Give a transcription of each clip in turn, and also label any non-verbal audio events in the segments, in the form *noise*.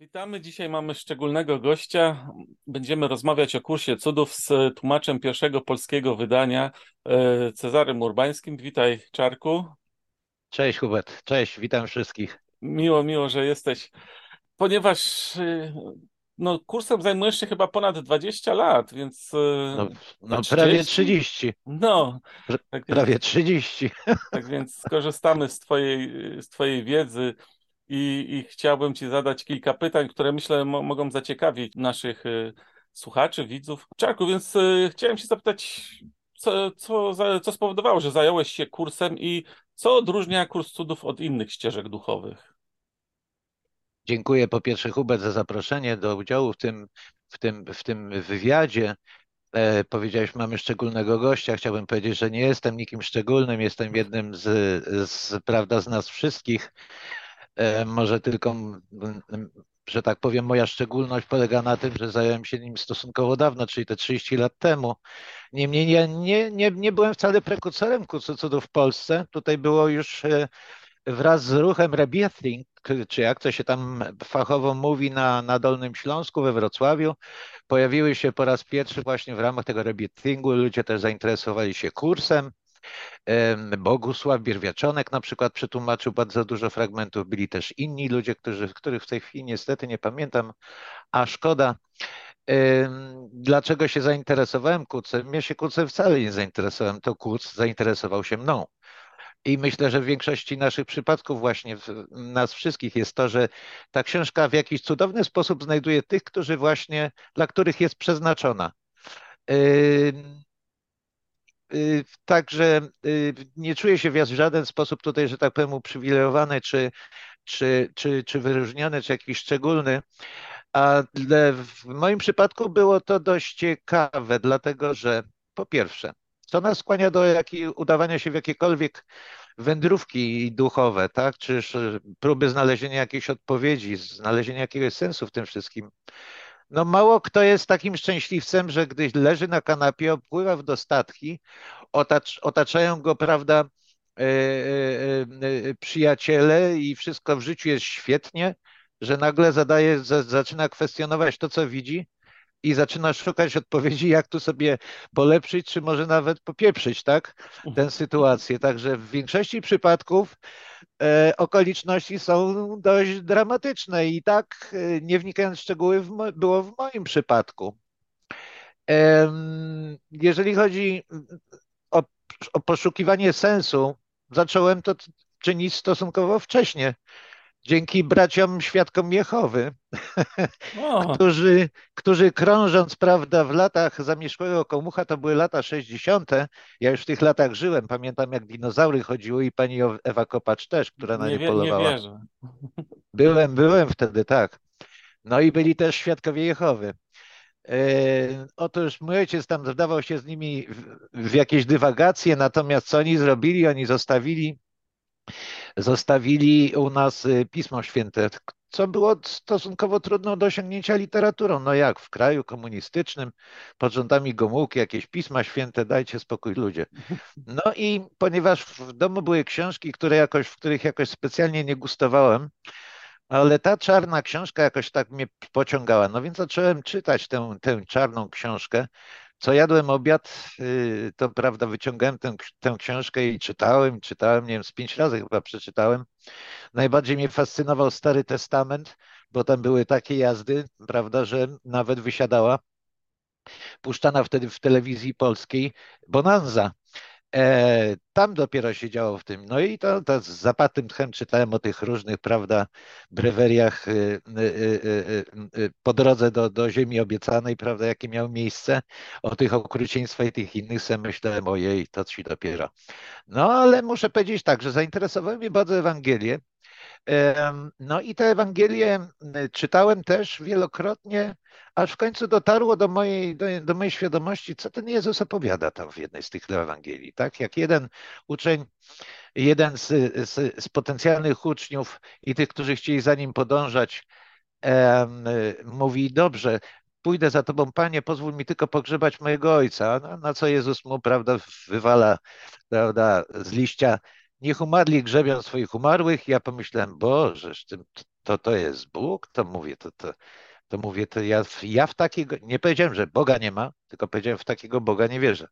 Witamy. Dzisiaj mamy szczególnego gościa. Będziemy rozmawiać o kursie cudów z tłumaczem pierwszego polskiego wydania e, Cezarym Urbańskim. Witaj, Czarku. Cześć Hubert, cześć, witam wszystkich. Miło, miło, że jesteś. Ponieważ e, no, kursem zajmujesz się chyba ponad 20 lat, więc e, No, no prawie 30? 30, No, tak prawie więc, 30. tak więc skorzystamy z twojej, z twojej wiedzy i, i chciałbym ci zadać kilka pytań, które myślę mo mogą zaciekawić naszych y, słuchaczy, widzów. Czarku, więc y, chciałem się zapytać, co, co, za, co spowodowało, że zająłeś się kursem i co odróżnia kurs cudów od innych ścieżek duchowych? Dziękuję po pierwsze Hubert za zaproszenie do udziału w tym, w tym, w tym wywiadzie. E, powiedziałeś, mamy szczególnego gościa. Chciałbym powiedzieć, że nie jestem nikim szczególnym, jestem jednym z, z prawda, z nas wszystkich. E, może tylko, że tak powiem, moja szczególność polega na tym, że zająłem się nim stosunkowo dawno, czyli te 30 lat temu. Niemniej ja nie, nie, nie byłem wcale prekursorem kursu cudów w Polsce. Tutaj było już e, wraz z ruchem rebirthing, czy jak to się tam fachowo mówi na, na Dolnym Śląsku, we Wrocławiu, pojawiły się po raz pierwszy właśnie w ramach tego rebirthingu. Ludzie też zainteresowali się kursem. Bogusław Bierwiaczonek na przykład przetłumaczył bardzo dużo fragmentów. Byli też inni ludzie, którzy, których w tej chwili niestety nie pamiętam, a szkoda. Dlaczego się zainteresowałem kursem? Mnie się kursem wcale nie zainteresowałem. To kurs zainteresował się mną. I myślę, że w większości naszych przypadków, właśnie nas wszystkich, jest to, że ta książka w jakiś cudowny sposób znajduje tych, którzy właśnie, dla których jest przeznaczona. Y, Także y, nie czuję się w żaden sposób tutaj, że tak powiem, uprzywilejowany, czy, czy, czy, czy wyróżniony, czy jakiś szczególny. A dla- w moim przypadku było to dość ciekawe, dlatego że po pierwsze, co nas skłania do jakiej, udawania się w jakiekolwiek wędrówki duchowe, tak? Czyż e, próby znalezienia jakiejś odpowiedzi, znalezienia jakiegoś sensu w tym wszystkim. No mało kto jest takim szczęśliwcem, że gdy leży na kanapie, opływa w dostatki, otacz, otaczają go, prawda, e, e, e, przyjaciele i wszystko w życiu jest świetnie, że nagle zadaje, za- zaczyna kwestionować to, co widzi i zaczyna szukać odpowiedzi, jak tu sobie polepszyć, czy może nawet popieprzyć, tak, tę sytuację. Także w większości przypadków okoliczności są dość dramatyczne i tak, e, nie wnikając w szczegóły, było w moim przypadku. Jeżeli chodzi o, o poszukiwanie sensu, zacząłem to czynić stosunkowo wcześnie, dzięki braciom świadkom Jehowy *laughs* *laughs* którzy, którzy krążąc, prawda, w latach zamieszkłego komucha, to były lata 60. Ja już w tych latach żyłem. Pamiętam, jak dinozaury chodziły i pani Ewa Kopacz też, która na nie nie wie, nie polowała. wierzę. *laughs* Byłem, byłem wtedy, tak. No i byli też świadkowie Jehowy. E, otóż mój ojciec tam wdawał się z nimi w, w jakieś dywagacje, natomiast co oni zrobili? Oni zostawili zostawili u nas y, Pismo Święte, co było stosunkowo trudno do osiągnięcia literaturą. No jak w kraju komunistycznym, pod rządami Gomułki, jakieś Pisma Święte, dajcie spokój ludzie. No i ponieważ w domu były książki, które jakoś, w których jakoś specjalnie nie gustowałem, ale ta czarna książka jakoś tak mnie pociągała. No więc zacząłem czytać tę, tę czarną książkę. Co jadłem obiad, y, to prawda, wyciągałem tę, tę książkę i czytałem, czytałem, nie wiem, z pięć razy chyba przeczytałem. Najbardziej mnie fascynował Stary Testament, bo tam były takie jazdy, prawda, że nawet wysiadała, puszczana wtedy w telewizji polskiej, Bonanza. E, tam dopiero się działo w tym. No i to, to z zapartym tchem czytałem o tych różnych, prawda, breweriach y, y, y, y, y, po drodze do, do ziemi obiecanej, prawda, jakie miały miejsce, o tych okrucieństwach i tych innych, sobie myślałem, ojej, to ci dopiero. No ale muszę powiedzieć tak, że zainteresowały mnie bardzo Ewangelie. No i te Ewangelie m, czytałem też wielokrotnie, aż w końcu dotarło do mojej, do, do mojej świadomości, co ten Jezus opowiada tam w jednej z tych Ewangelii. Tak jak jeden uczeń, jeden z, z, z potencjalnych uczniów i tych, którzy chcieli za nim podążać, em, mówi, dobrze, pójdę za tobą, panie, pozwól mi tylko pogrzebać mojego ojca. No, na co Jezus mu, prawda, wywala, prawda, z liścia, niech umarli grzebią swoich umarłych. Ja pomyślałem, Boże, tym, to, to jest Bóg, to mówię, to, to, to mówię, to ja, ja w takiego, nie powiedziałem, że Boga nie ma, tylko powiedziałem, w takiego Boga nie wierzę.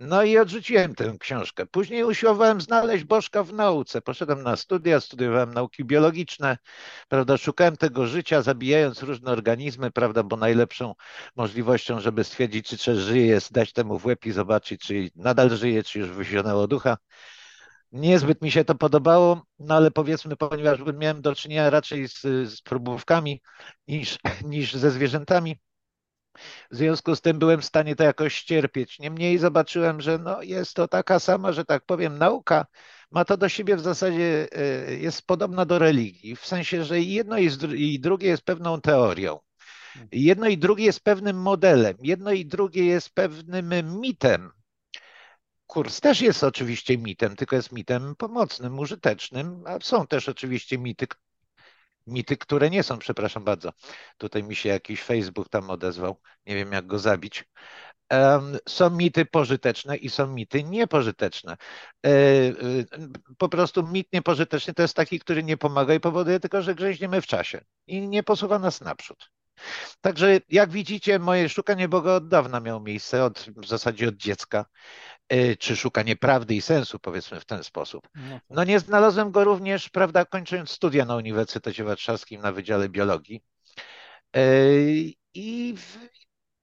No i odrzuciłem tę książkę. Później usiłowałem znaleźć Bożka w nauce. Poszedłem na studia, studiowałem nauki biologiczne, prawda, szukałem tego życia, zabijając różne organizmy, prawda, bo najlepszą możliwością, żeby stwierdzić, czy coś żyje, jest dać temu w łeb i zobaczyć, czy nadal żyje, czy już wyzionęło ducha. Niezbyt mi się to podobało, no ale powiedzmy, ponieważ miałem do czynienia raczej z, z próbówkami niż, *laughs* niż ze zwierzętami, w związku z tym byłem w stanie to jakoś ścierpieć. Niemniej zobaczyłem, że no jest to taka sama, że tak powiem, nauka ma to do siebie w zasadzie, e, jest podobna do religii, w sensie, że jedno i drugie jest pewną teorią. Jedno i drugie jest pewnym modelem, jedno i drugie jest pewnym mitem. Kurs też jest oczywiście mitem, tylko jest mitem pomocnym, użytecznym, a są też oczywiście mity, mity, które nie są, przepraszam bardzo. Tutaj mi się jakiś Facebook tam odezwał, nie wiem jak go zabić. Są mity pożyteczne i są mity niepożyteczne. E, e, po prostu mit niepożyteczny to jest taki, który nie pomaga i powoduje tylko, że grzęźniemy w czasie i nie posuwa nas naprzód. Także jak widzicie, moje szukanie Boga od dawna miało miejsce, od, w zasadzie od dziecka. E, czy szukanie prawdy i sensu, powiedzmy w ten sposób. No, tak. no nie znalazłem go również, prawda, kończąc studia na Uniwersytecie Warszawskim na Wydziale Biologii. E, I,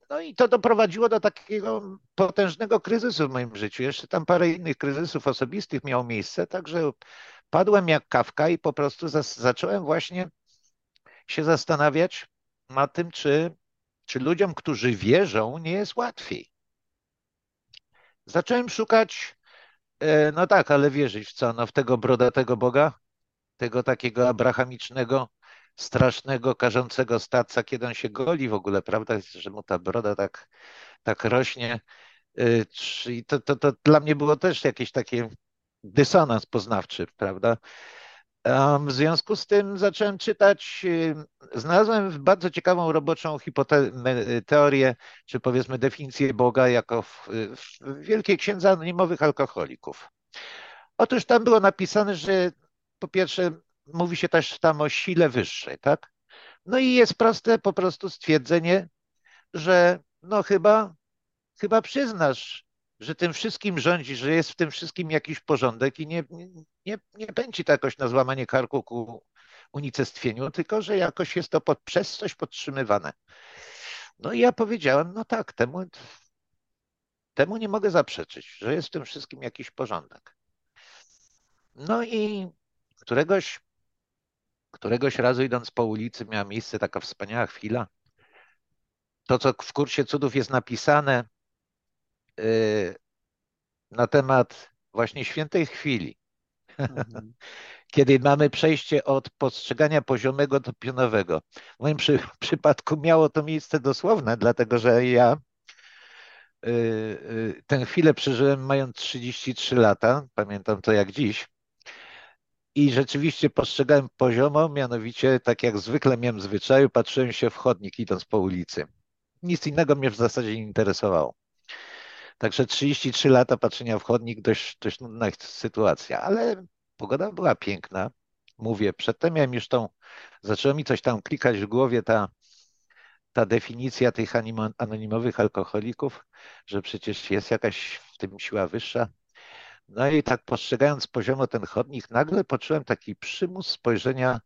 no i to doprowadziło do takiego potężnego kryzysu w moim życiu. Jeszcze tam parę innych kryzysów osobistych miało miejsce, także padłem jak kawka i po prostu zacząłem właśnie się zastanawiać nad tym, czy, czy ludziom, którzy wierzą, nie jest łatwiej. Zacząłem szukać, e, no tak, ale wierzyć w co? No w tego brodatego Boga, tego takiego abrahamicznego, strasznego, karzącego starca, kiedy on się goli w ogóle, prawda, że mu ta broda tak, tak rośnie. E, I to, to, to dla mnie było też jakieś takie dysonans poznawczy, prawda? W związku z tym zacząłem czytać, znalazłem bardzo ciekawą roboczą teorię, czy powiedzmy definicję Boga jako w, w Wielkiej Księdze Anonimowych Alkoholików. Otóż tam było napisane, że po pierwsze mówi się też tam o sile wyższej, tak? No i jest proste po prostu stwierdzenie, że no chyba, chyba przyznasz, że tym wszystkim rządzi, że jest w tym wszystkim jakiś porządek i nie, nie, nie pędzi to jakoś na złamanie karku ku unicestwieniu, tylko że jakoś jest to pod, przez coś podtrzymywane. No i ja powiedziałem, no tak, temu, temu nie mogę zaprzeczyć, że jest w tym wszystkim jakiś porządek. No i któregoś, któregoś razu idąc po ulicy miała miejsce taka wspaniała chwila. To, co w kursie cudów jest napisane, na temat właśnie świętej chwili, mhm. *laughs* kiedy mamy przejście od postrzegania poziomego do pionowego. W moim przy, *laughs* przypadku miało to miejsce dosłowne, dlatego że ja y, y, tę chwilę przeżyłem mając 33 lata, pamiętam to jak dziś. I rzeczywiście postrzegałem poziomo, mianowicie tak jak zwykle miałem zwyczaju, patrzyłem się w chodnik idąc po ulicy. Nic innego mnie w zasadzie nie interesowało. Także 33 lata patrzenia w chodnik, dość, dość nudna sytuacja, ale pogoda była piękna. Mówię, przedtem miałem już tą, zaczęło mi coś tam klikać w głowie ta, ta definicja tych anonimowych alkoholików, że przecież jest jakaś w tym siła wyższa. No i tak postrzegając poziomo ten chodnik, nagle poczułem taki przymus spojrzenia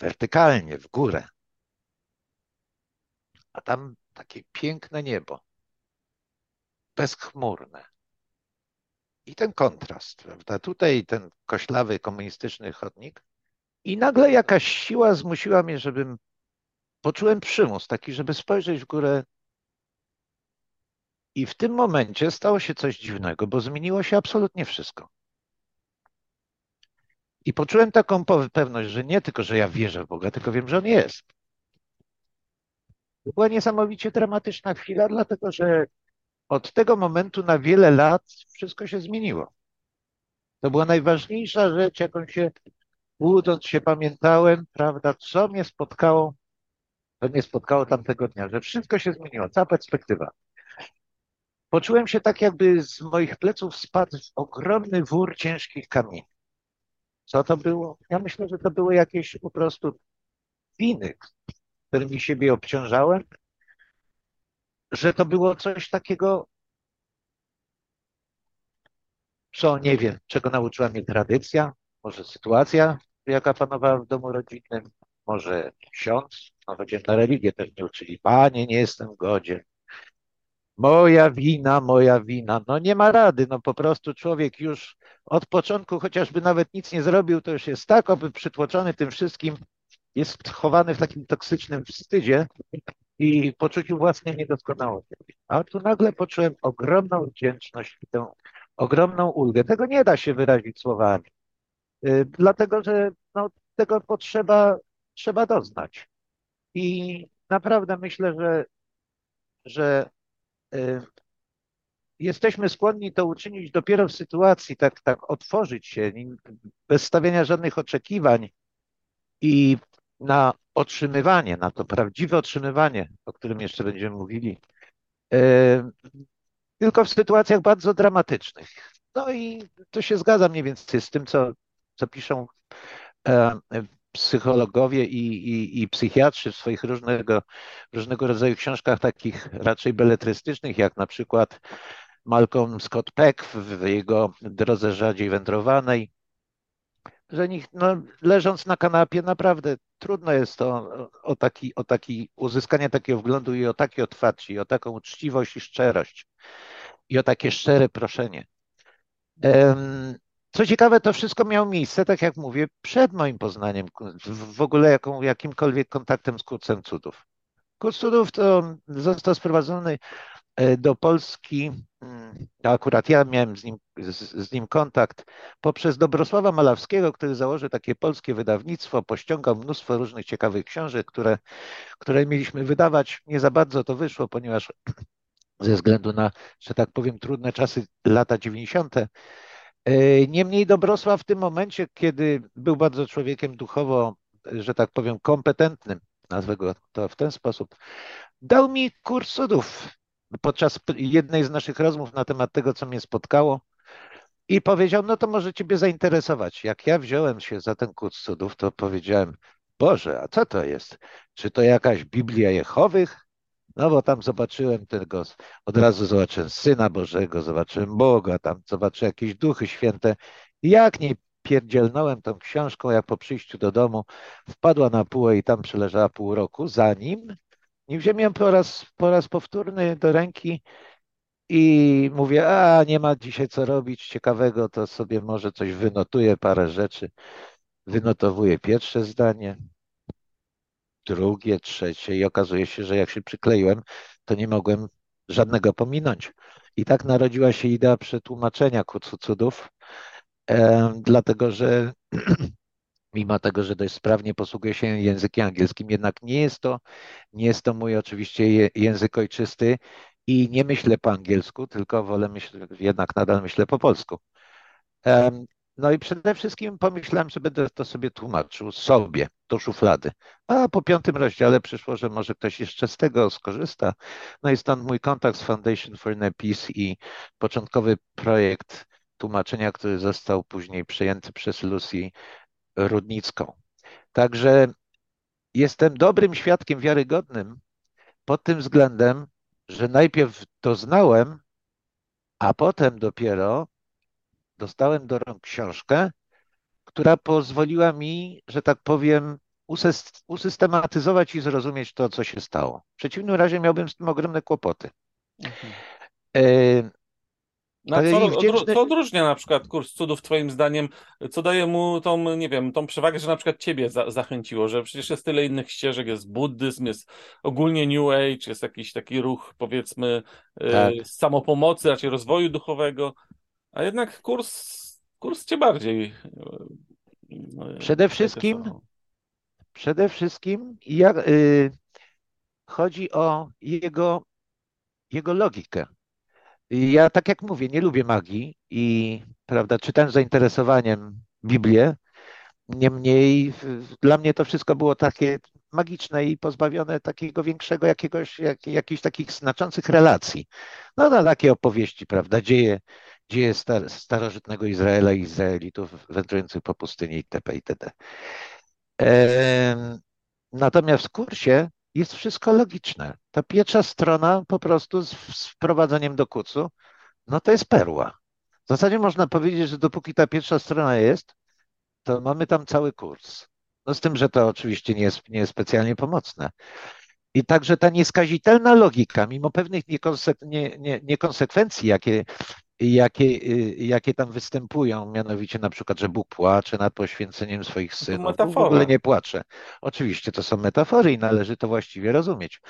wertykalnie, w górę. A tam takie piękne niebo bezchmurne. I ten kontrast, prawda? Tutaj ten koślawy komunistyczny chodnik i nagle jakaś siła zmusiła mnie, żebym poczułem przymus taki, żeby spojrzeć w górę. I w tym momencie stało się coś dziwnego, bo zmieniło się absolutnie wszystko. I poczułem taką pewność, że nie tylko, że ja wierzę w Boga, tylko wiem, że On jest. To była niesamowicie dramatyczna chwila, dlatego że od tego momentu na wiele lat wszystko się zmieniło. To była najważniejsza rzecz, jaką się budząc się pamiętałem, prawda, co mnie spotkało, co mnie spotkało tamtego dnia, że wszystko się zmieniło, cała perspektywa. Poczułem się tak, jakby z moich pleców spadł ogromny wór ciężkich kamieni. Co to było? Ja myślę, że to były jakieś po prostu winy, którymi siebie obciążałem, że to było coś takiego, co nie wiem, czego nauczyła mnie tradycja, może sytuacja, jaka panowała w domu rodzinnym, może ksiądz, no chociaż na religię też nie uczyli. Panie, nie jestem godzien. Moja wina, moja wina. No nie ma rady, no po prostu człowiek już od początku, chociażby nawet nic nie zrobił, to już jest tak oby przytłoczony tym wszystkim, jest chowany w takim toksycznym wstydzie i poczuciu własnej niedoskonałości. A tu nagle poczułem ogromną wdzięczność i tę ogromną ulgę. Tego nie da się wyrazić słowami, y, dlatego że no, tego potrzeba, trzeba doznać. I naprawdę myślę, że, że y, jesteśmy skłonni to uczynić dopiero w sytuacji, tak, tak otworzyć się, bez stawiania żadnych oczekiwań i na otrzymywanie, na to prawdziwe otrzymywanie, o którym jeszcze będziemy mówili, y, tylko w sytuacjach bardzo dramatycznych. No i to się zgadza mniej więcej z tym, co, co piszą e, psychologowie i, i, i psychiatrzy w swoich różnego, różnego rodzaju książkach, takich raczej beletrystycznych, jak na przykład Malcolm Scott Peck w jego Drodze Rzadziej Wędrowanej, że nich, no, leżąc na kanapie naprawdę trudno jest to o taki, o taki uzyskanie takiego wglądu i o takie otwarcie, o taką uczciwość i szczerość, i o takie szczere proszenie. Co ciekawe, to wszystko miało miejsce, tak jak mówię, przed moim poznaniem, w ogóle jaką, jakimkolwiek kontaktem z kursem cudów. Kurs cudów to został sprowadzony e, do Polski, akurat ja miałem z nim, z, z, nim kontakt, poprzez Dobrosława Malawskiego, który założył takie polskie wydawnictwo, pościągał mnóstwo różnych ciekawych książek, które, które mieliśmy wydawać. Nie za bardzo to wyszło, ponieważ *clears throat* ze względu na, że tak powiem, trudne czasy lata 90. E, niemniej Dobrosław w tym momencie, kiedy był bardzo człowiekiem duchowo, że tak powiem, kompetentnym, nazwę go to w ten sposób, dał mi kurs cudów podczas jednej z naszych rozmów na temat tego, co mnie spotkało i powiedział, no to może ciebie zainteresować. Jak ja wziąłem się za ten kurs cudów, to powiedziałem, Boże, a co to jest? Czy to jakaś Biblia Jehowych? No bo tam zobaczyłem tego, od razu zobaczyłem Syna Bożego, zobaczyłem Boga, tam zobaczyłem jakieś duchy święte. Jak nie pierdzielnąłem tą książką, jak po przyjściu do domu wpadła na półę i tam przeleżała pół roku, zanim nie wziąłem po raz, po raz powtórny do ręki i mówię, a nie ma dzisiaj co robić ciekawego, to sobie może coś wynotuję, parę rzeczy. Wynotowuję pierwsze zdanie, drugie, trzecie i okazuje się, że jak się przykleiłem, to nie mogłem żadnego pominąć. I tak narodziła się idea przetłumaczenia kursu cudów, e, dlatego że *clears throat* mimo tego, że dość sprawnie posługuję się językiem angielskim, jednak nie jest to, nie jest to mój oczywiście język ojczysty i nie myślę po angielsku, tylko wolę myśleć, jednak nadal myślę po polsku. No i przede wszystkim pomyślałem, że będę to sobie tłumaczył sobie do szuflady. A po piątym rozdziale przyszło, że może ktoś jeszcze z tego skorzysta. No i stąd mój kontakt z Foundation for Inner Peace i początkowy projekt tłumaczenia, który został później przejęty przez Lucy Rudnicką. Także jestem dobrym świadkiem wiarygodnym pod tym względem, że najpierw doznałem, a potem dopiero dostałem do rąk książkę, która pozwoliła mi, że tak powiem, usystematyzować i zrozumieć to, co się stało. W przeciwnym razie miałbym z tym ogromne kłopoty. Mhm. E, no, co, wdzięczny... co odróżnia na przykład kurs cudów twoim zdaniem, co daje mu tą, nie wiem, tą przewagę, że na przykład ciebie za, zachęciło, że przecież jest tyle innych ścieżek, jest buddyzm, jest ogólnie New Age, jest jakiś taki ruch powiedzmy e, tak. samopomocy, raczej rozwoju duchowego. A jednak kurs, kurs cię bardziej. E, przede wszystkim, przede wszystkim jak, y, chodzi o jego, jego logikę. Ja, tak jak mówię, nie lubię magii i prawda, czytałem z zainteresowaniem Biblię. Niemniej dla mnie to wszystko było takie magiczne i pozbawione takiego większego jakiegoś, jak, jakichś takich znaczących relacji. No, no takie opowieści, prawda, dzieje dzieje star starożytnego Izraela i Izraelitów wędrujących po pustyni itp. itd. Natomiast w kursie jest wszystko logiczne. Ta pierwsza strona po prostu z, wprowadzeniem do kucu, no to jest perła. W zasadzie można powiedzieć, że dopóki ta pierwsza strona jest, to mamy tam cały kurs. No z tym, że to oczywiście nie jest, nie jest specjalnie pomocne. I także ta nieskazitelna logika, mimo pewnych nie, nie, niekonsekwencji, jakie, jakie, y, jakie tam występują, mianowicie na przykład, że Bóg płacze nad poświęceniem swoich synów. Bóg w ogóle nie płacze. Oczywiście to są metafory i należy to właściwie rozumieć.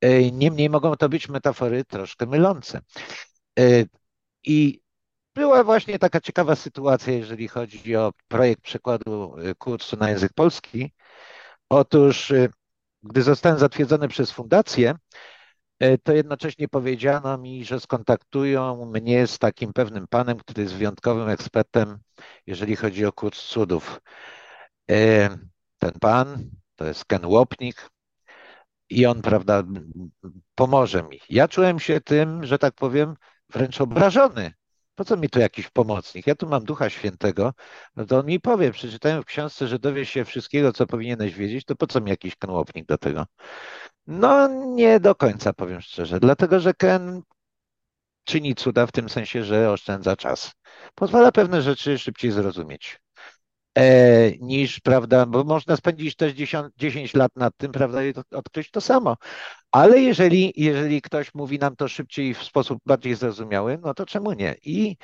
E, niemniej mogą to być metafory troszkę mylące. E, I była właśnie taka ciekawa sytuacja, jeżeli chodzi o projekt przekładu y, kursu na język polski. Otóż, gdy zostałem zatwierdzony przez fundację, to jednocześnie powiedziano mi, że skontaktują mnie z takim pewnym panem, który jest wyjątkowym ekspertem, jeżeli chodzi o kurs cudów. Ten pan to jest Ken Łopnik i on, prawda, pomoże mi. Ja czułem się tym, że tak powiem, wręcz obrażony, po co mi tu jakiś pomocnik? Ja tu mam Ducha Świętego, no to on mi powie, przeczytałem w książce, że dowie się wszystkiego, co powinieneś wiedzieć, to po co mi jakiś kanłopnik do tego? No nie do końca, powiem szczerze, dlatego że Ken czyni cuda w tym sensie, że oszczędza czas. Pozwala pewne rzeczy szybciej zrozumieć. E, niż, prawda, bo można spędzić też 10, 10 lat nad tym, prawda, i odkryć to samo. Ale jeżeli, jeżeli ktoś mówi nam to szybciej w sposób bardziej zrozumiały, no to czemu nie? I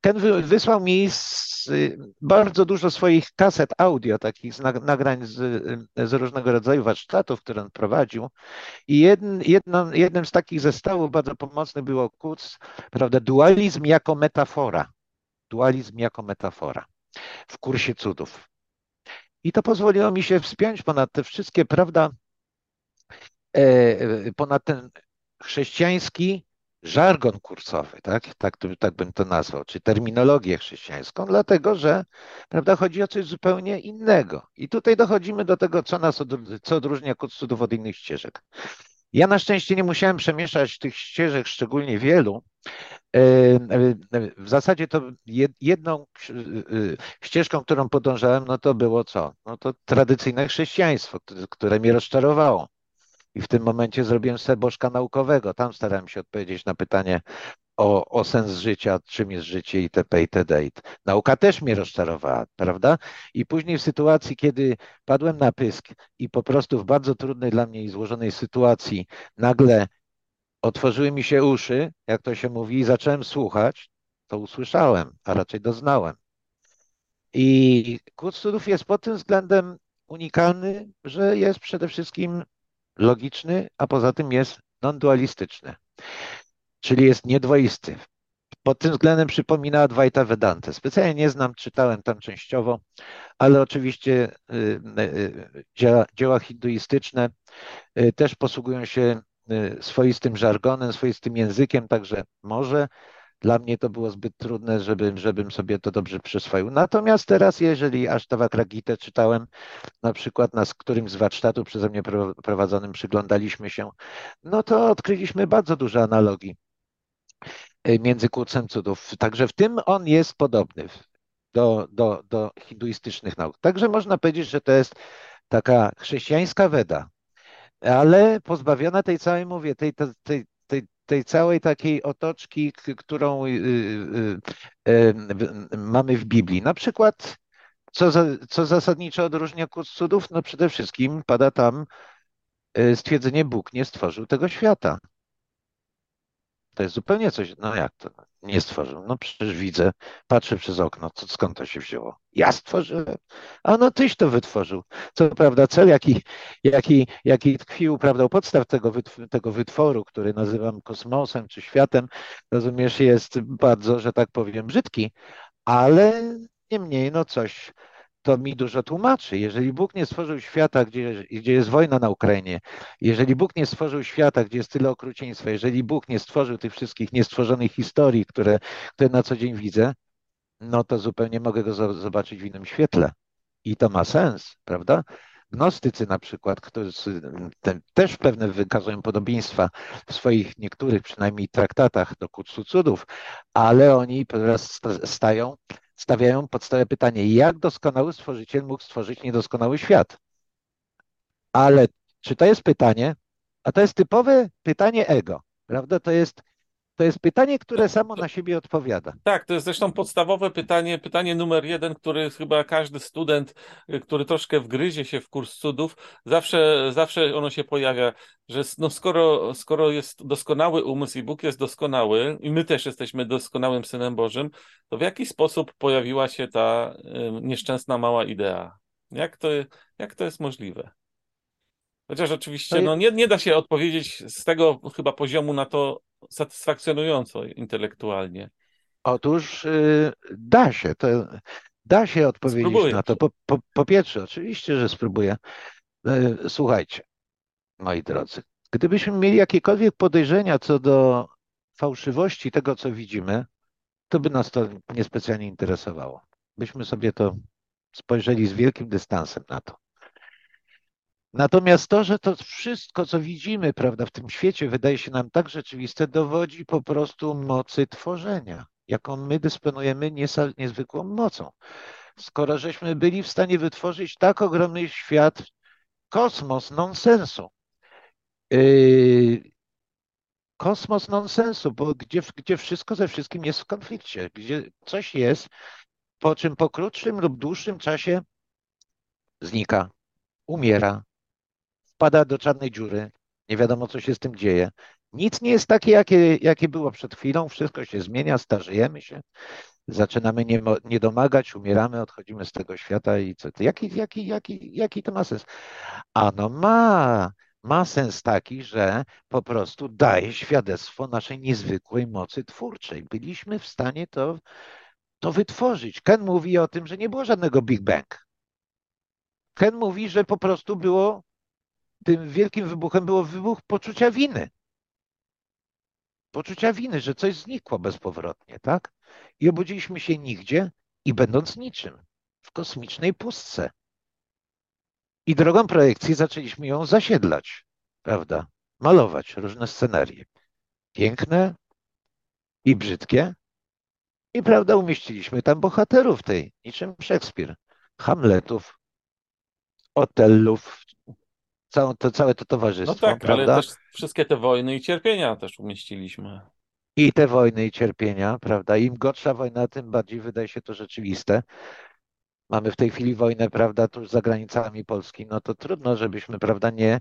Ken wysłał mi z, bardzo dużo swoich kaset audio, takich z nagrań z, z różnego rodzaju warsztatów, które on prowadził. I jedn, jedno, jednym z takich zestawów bardzo pomocnych było Kuc, prawda, dualizm jako metafora. Dualizm jako metafora w kursie cudów. I to pozwoliło mi się wspiąć ponad te wszystkie, prawda, e, e, ponad ten chrześcijański żargon kursowy, tak? Tak, tak bym to nazwał, czy terminologię chrześcijańską, dlatego że prawda, chodzi o coś zupełnie innego. I tutaj dochodzimy do tego, co nas od, co odróżnia kurs cudów od innych ścieżek. Ja na szczęście nie musiałem przemieszać tych ścieżek szczególnie wielu, E, e, w zasadzie to jedną e, ścieżką, którą podążałem, no to było co? No to tradycyjne chrześcijaństwo, które mnie rozczarowało. I w tym momencie zrobiłem sobie bożka naukowego. Tam starałem się odpowiedzieć na pytanie o, o sens życia, czym jest życie itp. itd. Nauka też mnie rozczarowała, prawda? I później w sytuacji, kiedy padłem na pysk i po prostu w bardzo trudnej dla mnie i złożonej sytuacji nagle otworzyły mi się uszy, jak to się mówi, i zacząłem słuchać, to usłyszałem, a raczej doznałem. I kurs cudów jest pod tym względem unikalny, że jest przede wszystkim logiczny, a poza tym jest non-dualistyczny, czyli jest niedwoisty. Pod tym względem przypomina Advaita Vedanta. Specjalnie nie znam, czytałem tam częściowo, ale oczywiście y, y, y, dzieła, dzieła hinduistyczne też posługują się swoistym żargonem, swoistym językiem, także może dla mnie to było zbyt trudne, żebym, żebym sobie to dobrze przyswoił. Natomiast teraz, jeżeli Ashtavakragitę czytałem, na przykład na którymś z warsztatów przeze mnie prowadzonym przyglądaliśmy się, no to odkryliśmy bardzo dużo analogii między kurcem cudów. Także w tym on jest podobny do, do, do hinduistycznych nauk. Także można powiedzieć, że to jest taka chrześcijańska Weda, ale pozbawiona tej całej, mówię, tej, tej, tej, tej całej takiej otoczki, którą y, y, y, mamy w Biblii. Na przykład, co, za, co zasadniczo odróżnia kurs cudów? No przede wszystkim pada tam stwierdzenie Bóg nie stworzył tego świata. To jest zupełnie coś, no jak to nie stworzył? No przecież widzę, patrzę przez okno, co, skąd to się wzięło? Ja stworzyłem, a no tyś to wytworzył. Co prawda cel, jaki, jaki, jaki tkwił, prawda, u podstaw tego, tego wytworu, który nazywam kosmosem czy światem, rozumiesz, jest bardzo, że tak powiem, brzydki, ale niemniej, no coś, to mi dużo tłumaczy. Jeżeli Bóg nie stworzył świata, gdzie, gdzie jest wojna na Ukrainie, jeżeli Bóg nie stworzył świata, gdzie jest tyle okrucieństwa, jeżeli Bóg nie stworzył tych wszystkich niestworzonych historii, które, które na co dzień widzę, no to zupełnie mogę go zobaczyć w innym świetle. I to ma sens, prawda? Gnostycy na przykład, którzy też pewne wykazują podobieństwa w swoich niektórych przynajmniej traktatach do Kutsu Cudów, ale oni teraz stają, stawiają podstawowe pytanie, jak doskonały stworzyciel mógł stworzyć niedoskonały świat? Ale czy to jest pytanie? A to jest typowe pytanie ego, prawda? To jest to jest pytanie, które samo na siebie odpowiada. Tak, to jest zresztą podstawowe pytanie, pytanie numer jeden, który chyba każdy student, y, który troszkę wgryzie się w kurs cudów, zawsze, zawsze ono się pojawia, że no skoro, skoro jest doskonały umysł i Bóg jest doskonały i my też jesteśmy doskonałym Synem Bożym, to w jaki sposób pojawiła się ta y, nieszczęsna mała idea? Jak to, jak to jest możliwe? Chociaż oczywiście no, nie, nie da się odpowiedzieć z tego chyba poziomu na to satysfakcjonująco intelektualnie. Otóż yy, da się, to da się odpowiedzieć Spróbuję. na to. Po, po, po pierwsze, oczywiście, że spróbuję. Yy, słuchajcie, moi drodzy, gdybyśmy mieli jakiekolwiek podejrzenia co do fałszywości tego, co widzimy, to by nas to niespecjalnie interesowało. Byśmy sobie to spojrzeli z wielkim dystansem na to. Natomiast to, że to wszystko, co widzimy, prawda, w tym świecie wydaje się nam tak rzeczywiste, dowodzi po prostu mocy tworzenia, jaką my dysponujemy niezwykłą mocą. Skoro żeśmy byli w stanie wytworzyć tak ogromny świat, kosmos nonsensu, yy, kosmos nonsensu, bo gdzie, gdzie wszystko ze wszystkim jest w konflikcie, gdzie coś jest, po czym po krótszym lub dłuższym czasie znika, umiera, wpada do czarnej dziury, nie wiadomo, co się z tym dzieje. Nic nie jest takie, jakie, jakie było przed chwilą, wszystko się zmienia, starzejemy się, zaczynamy nie, domagać, umieramy, odchodzimy z tego świata i co? Jaki, jaki, jaki, jaki to ma sens? Ano ma, ma sens taki, że po prostu daje świadectwo naszej niezwykłej mocy twórczej. Byliśmy w stanie to, to wytworzyć. Ken mówi o tym, że nie było żadnego Big Bang. Ken mówi, że po prostu było tym wielkim wybuchem było wybuch poczucia winy. Poczucia winy, że coś znikło bezpowrotnie, tak? I obudziliśmy się nigdzie i będąc niczym, w kosmicznej pustce. I drogą projekcji zaczęliśmy ją zasiedlać, prawda? Malować różne scenerie. Piękne i brzydkie. I prawda, umieściliśmy tam bohaterów tej, niczym Szekspir. Hamletów, Otellów, całe to, całe to towarzystwo. No tak, prawda? ale też wszystkie te wojny i cierpienia też umieściliśmy. I te wojny i cierpienia, prawda? Im gorsza wojna, tym bardziej wydaje się to rzeczywiste. Mamy w tej chwili wojnę, prawda, tuż za granicami Polski, no to trudno, żebyśmy, prawda, nie,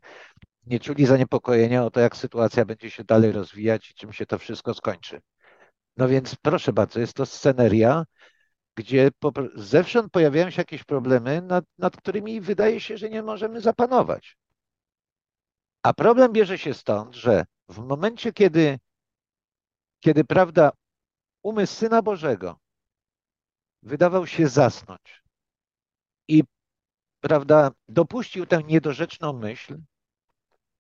nie czuli zaniepokojenia o to, jak sytuacja będzie się dalej rozwijać i czym się to wszystko skończy. No więc proszę bardzo, jest to sceneria, gdzie zewsząd pojawiają się jakieś problemy, nad, nad którymi wydaje się, że nie możemy zapanować. A problem bierze się stąd, że w momencie, kiedy, kiedy prawda, umysł Syna Bożego wydawał się zasnąć i prawda, dopuścił tę niedorzeczną myśl,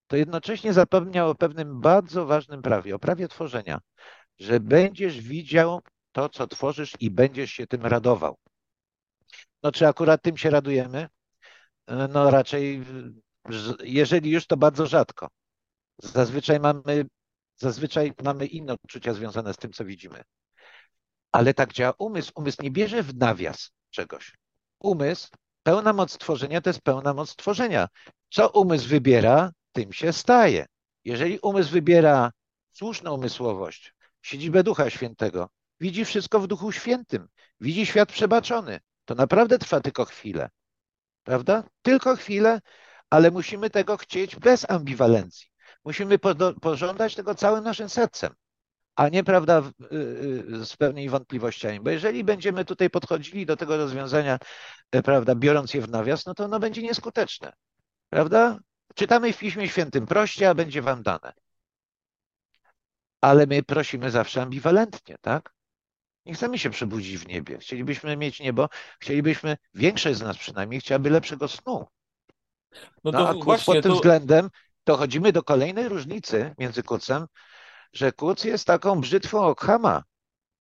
to jednocześnie zapomniał o pewnym bardzo ważnym prawie, o prawie tworzenia, że będziesz widział to, co tworzysz i będziesz się tym radował. No czy akurat tym się radujemy? No raczej jeżeli już, to bardzo rzadko. Zazwyczaj mamy, zazwyczaj mamy inne odczucia związane z tym, co widzimy. Ale tak działa umysł. Umysł nie bierze w nawias czegoś. Umysł, pełna moc tworzenia to jest pełna moc tworzenia. Co umysł wybiera, tym się staje. Jeżeli umysł wybiera słuszną umysłowość, siedzibę Ducha Świętego, widzi wszystko w Duchu Świętym, widzi świat przebaczony, to naprawdę trwa tylko chwilę. Prawda? Tylko chwilę ale musimy tego chcieć bez ambiwalencji. Musimy pożądać tego całym naszym sercem, a nie prawda y, y, z pewnymi wątpliwościami. Bo jeżeli będziemy tutaj podchodzili do tego rozwiązania, e, prawda, biorąc je w nawias, no to ono będzie nieskuteczne. Prawda? Czytamy w Piśmie Świętym, proście, a będzie wam dane. Ale my prosimy zawsze ambiwalentnie, tak? Nie chcemy się przebudzić w niebie. Chcielibyśmy mieć niebo, chcielibyśmy, większość z nas przynajmniej, chciałaby lepszego snu. No, no a kuc pod tym to... względem dochodzimy do kolejnej różnicy między kucem, że kuc jest taką brzytwą okhama.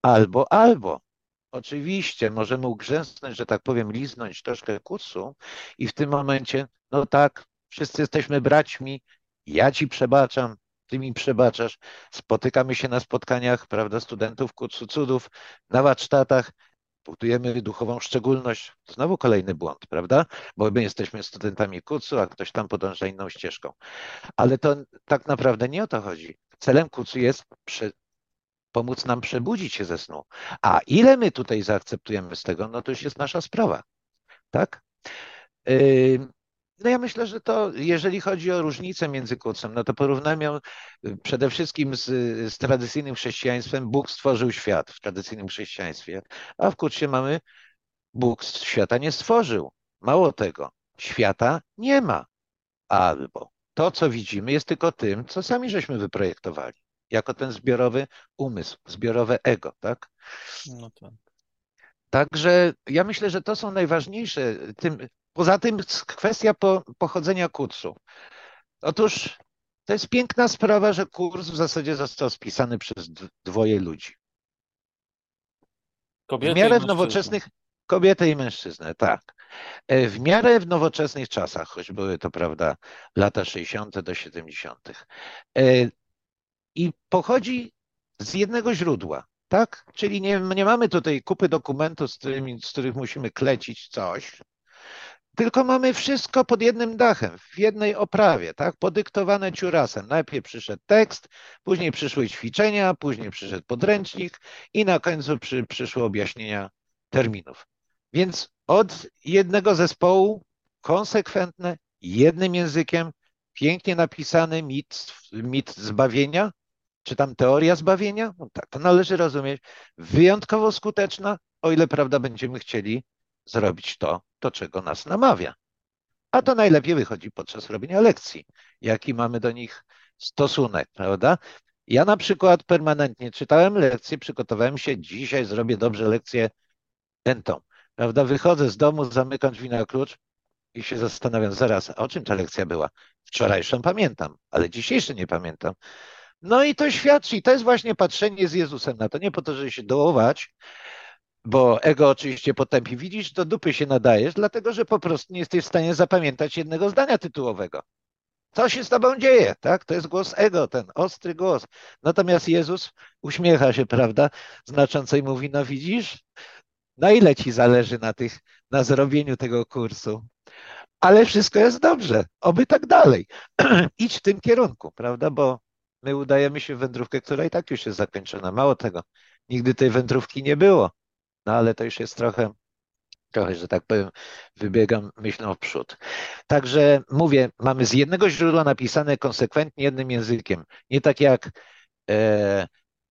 Albo, albo. oczywiście możemy ugrzęznąć, że tak powiem, liznąć troszkę kucu i w tym momencie, no tak, wszyscy jesteśmy braćmi, ja ci przebaczam, ty mi przebaczasz, spotykamy się na spotkaniach, prawda, studentów kucu cudów, na warsztatach, budujemy duchową szczególność. Znowu kolejny błąd, prawda? Bo my jesteśmy studentami kucu, a ktoś tam podąża inną ścieżką. Ale to tak naprawdę nie o to chodzi. Celem kucu jest pomóc nam przebudzić się ze snu. A ile my tutaj zaakceptujemy z tego, no to już jest nasza sprawa. Tak? Yy, no ja myślę, że to, jeżeli chodzi o różnicę między kucem, no to porównamy ją y, przede wszystkim z, z tradycyjnym chrześcijaństwem. Bóg stworzył świat w tradycyjnym chrześcijaństwie, a w kucie mamy Bóg świata nie stworzył. Mało tego, świata nie ma. Albo to, co widzimy, jest tylko tym, co sami żeśmy wyprojektowali. Jako ten zbiorowy umysł, zbiorowe ego, tak? No tak. Także ja myślę, że to są najważniejsze. Tym, Poza tym kwestia po, pochodzenia kursu. Otóż to jest piękna sprawa, że kurs w zasadzie został spisany przez dwoje ludzi. Kobiety w miarę w nowoczesnych kobietę i mężczyznę, tak. E, w miarę w nowoczesnych czasach, choć były to, prawda, lata 60. do 70. E, I pochodzi z jednego źródła, tak? Czyli nie, nie mamy tutaj kupy dokumentów, z, którymi, z których musimy klecić coś, tylko mamy wszystko pod jednym dachem, w jednej oprawie, tak? Podyktowane ciurasem. Najpierw przyszedł tekst, później przyszły ćwiczenia, później przyszedł podręcznik i na końcu przy, przyszły objaśnienia terminów. Więc od jednego zespołu konsekwentne, jednym językiem, pięknie napisany mit, mit zbawienia, czy tam teoria zbawienia, no tak, to należy rozumieć, wyjątkowo skuteczna, o ile prawda będziemy chcieli zrobić to, do czego nas namawia. A to najlepiej wychodzi podczas robienia lekcji, jaki mamy do nich stosunek, prawda? Ja na przykład permanentnie czytałem lekcje, przygotowałem się, dzisiaj zrobię dobrze lekcję tentą, prawda? Wychodzę z domu, zamykam drzwi na klucz i się zastanawiam, zaraz, o czym ta lekcja była? Wczorajszą pamiętam, ale dzisiejszy nie pamiętam. No i to świadczy, to jest właśnie patrzenie z Jezusem na to, nie po to, żeby się dołować, bo ego oczywiście potępi. Widzisz, do dupy się nadajesz, dlatego że po prostu nie jesteś w stanie zapamiętać jednego zdania tytułowego. Co się z tobą dzieje, tak? To jest głos ego, ten ostry głos. Natomiast Jezus uśmiecha się, prawda, znacząco i mówi, no widzisz, na ile ci zależy na tych, na zrobieniu tego kursu. Ale wszystko jest dobrze, oby tak dalej. *clears throat* Idź w tym kierunku, prawda, bo my udajemy się w wędrówkę, która i tak już jest zakończona. Mało tego, nigdy tej wędrówki nie było. No ale to już jest trochę, trochę, że tak powiem, wybiegam myślą w przód. Także mówię, mamy z jednego źródła napisane konsekwentnie jednym językiem. Nie tak jak e,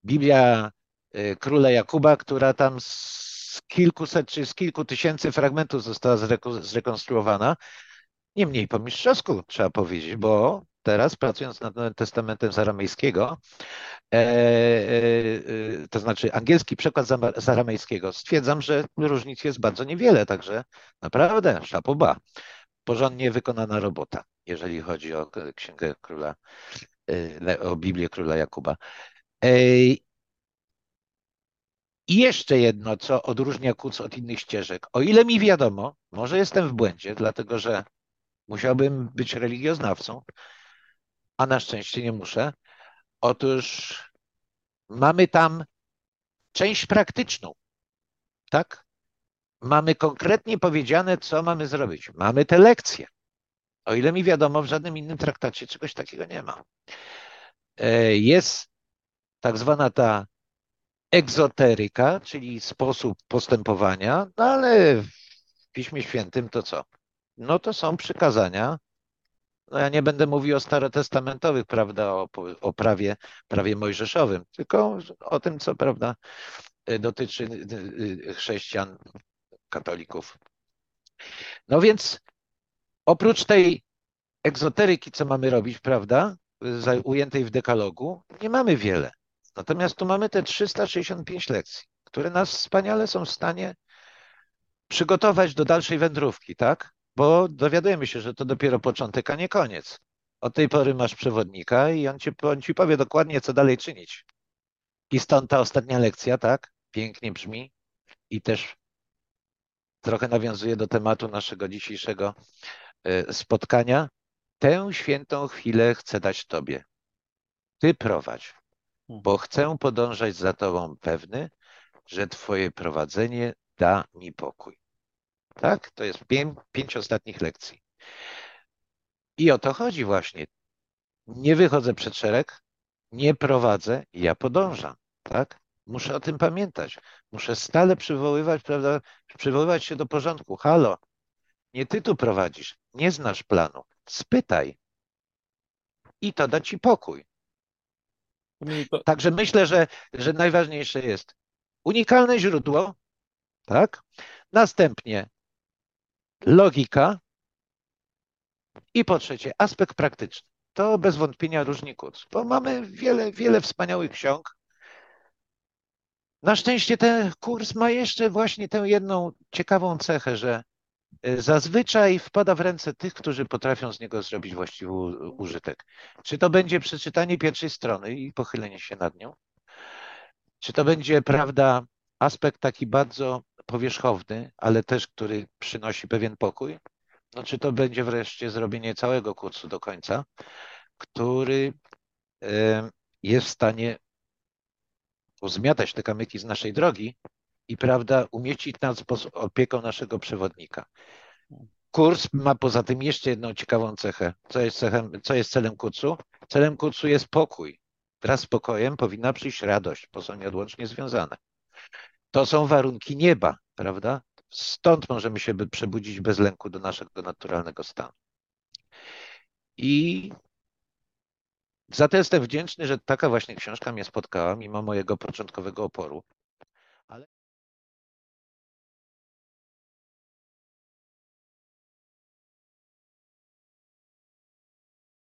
Biblia e, króla Jakuba, która tam z kilkuset czy z kilku tysięcy fragmentów została zrekonstruowana. Niemniej po mistrzowsku trzeba powiedzieć, bo teraz, pracując nad Nowym Testamentem z aramejskiego, e, e, to znaczy angielski przekład z aramejskiego, stwierdzam, że różnic jest bardzo niewiele, także naprawdę szapoba. Porządnie wykonana robota, jeżeli chodzi o księgę króla, e, o Biblię króla Jakuba. I jeszcze jedno, co odróżnia Kuc od innych ścieżek. O ile mi wiadomo, może jestem w błędzie, dlatego że musiałbym być religioznawcą, a na szczęście nie muszę. Otóż mamy tam część praktyczną, tak? Mamy konkretnie powiedziane, co mamy zrobić. Mamy te lekcje. O ile mi wiadomo, w żadnym innym traktacie czegoś takiego nie ma. E, jest tak zwana ta egzoteryka, czyli sposób postępowania, no ale w Piśmie Świętym to co? No to są przykazania no ja nie będę mówił o starotestamentowych, prawda, o, o prawie, prawie mojżeszowym, tylko o tym, co, prawda, dotyczy y, y, chrześcijan, katolików. No więc oprócz tej egzoteryki, co mamy robić, prawda, ujętej w dekalogu, nie mamy wiele. Natomiast tu mamy te 365 lekcji, które nas wspaniale są w stanie przygotować do dalszej wędrówki, tak? Bo dowiadujemy się, że to dopiero początek, a nie koniec. Od tej pory masz przewodnika i on ci, on ci powie dokładnie, co dalej czynić. I stąd ta ostatnia lekcja, tak? Pięknie brzmi. i też trochę nawiązuje do tematu naszego dzisiejszego e, spotkania. Tę świętą chwilę chcę dać Tobie. Ty prowadź, bo chcę podążać za Tobą pewny, że Twoje prowadzenie da mi pokój. Tak? To jest pięć, pięć ostatnich lekcji. I o to chodzi właśnie. Nie wychodzę przed szereg, nie prowadzę, ja podążam. Tak? Muszę o tym pamiętać. Muszę stale przywoływać, prawda, przywoływać się do porządku. Halo, nie ty tu prowadzisz, nie znasz planu. Spytaj. I to da ci pokój. Także myślę, że, że najważniejsze jest unikalne źródło, tak? Następnie logika i po trzecie aspekt praktyczny. To bez wątpienia różni kurs, bo mamy wiele, wiele wspaniałych ksiąg. Na szczęście ten kurs ma jeszcze właśnie tę jedną ciekawą cechę, że y, zazwyczaj wpada w ręce tych, którzy potrafią z niego zrobić właściwy użytek. Czy to będzie przeczytanie pierwszej strony i pochylenie się nad nią, czy to będzie, prawda, aspekt taki bardzo powierzchowny, ale też, który przynosi pewien pokój, no czy to będzie wreszcie zrobienie całego kursu do końca, który jest w stanie uzmiatać te kamyki z naszej drogi i prawda, umieścić nas pod opieką naszego przewodnika. Kurs ma poza tym jeszcze jedną ciekawą cechę. Co jest, cechem, co jest celem kursu? Celem kursu jest pokój. Wraz z pokojem powinna przyjść radość, bo są nieodłącznie związane. To są warunki nieba, prawda? Stąd możemy się przebudzić bez lęku do naszego naturalnego stanu. I za to jestem wdzięczny, że taka właśnie książka mnie spotkała, mimo mojego początkowego oporu.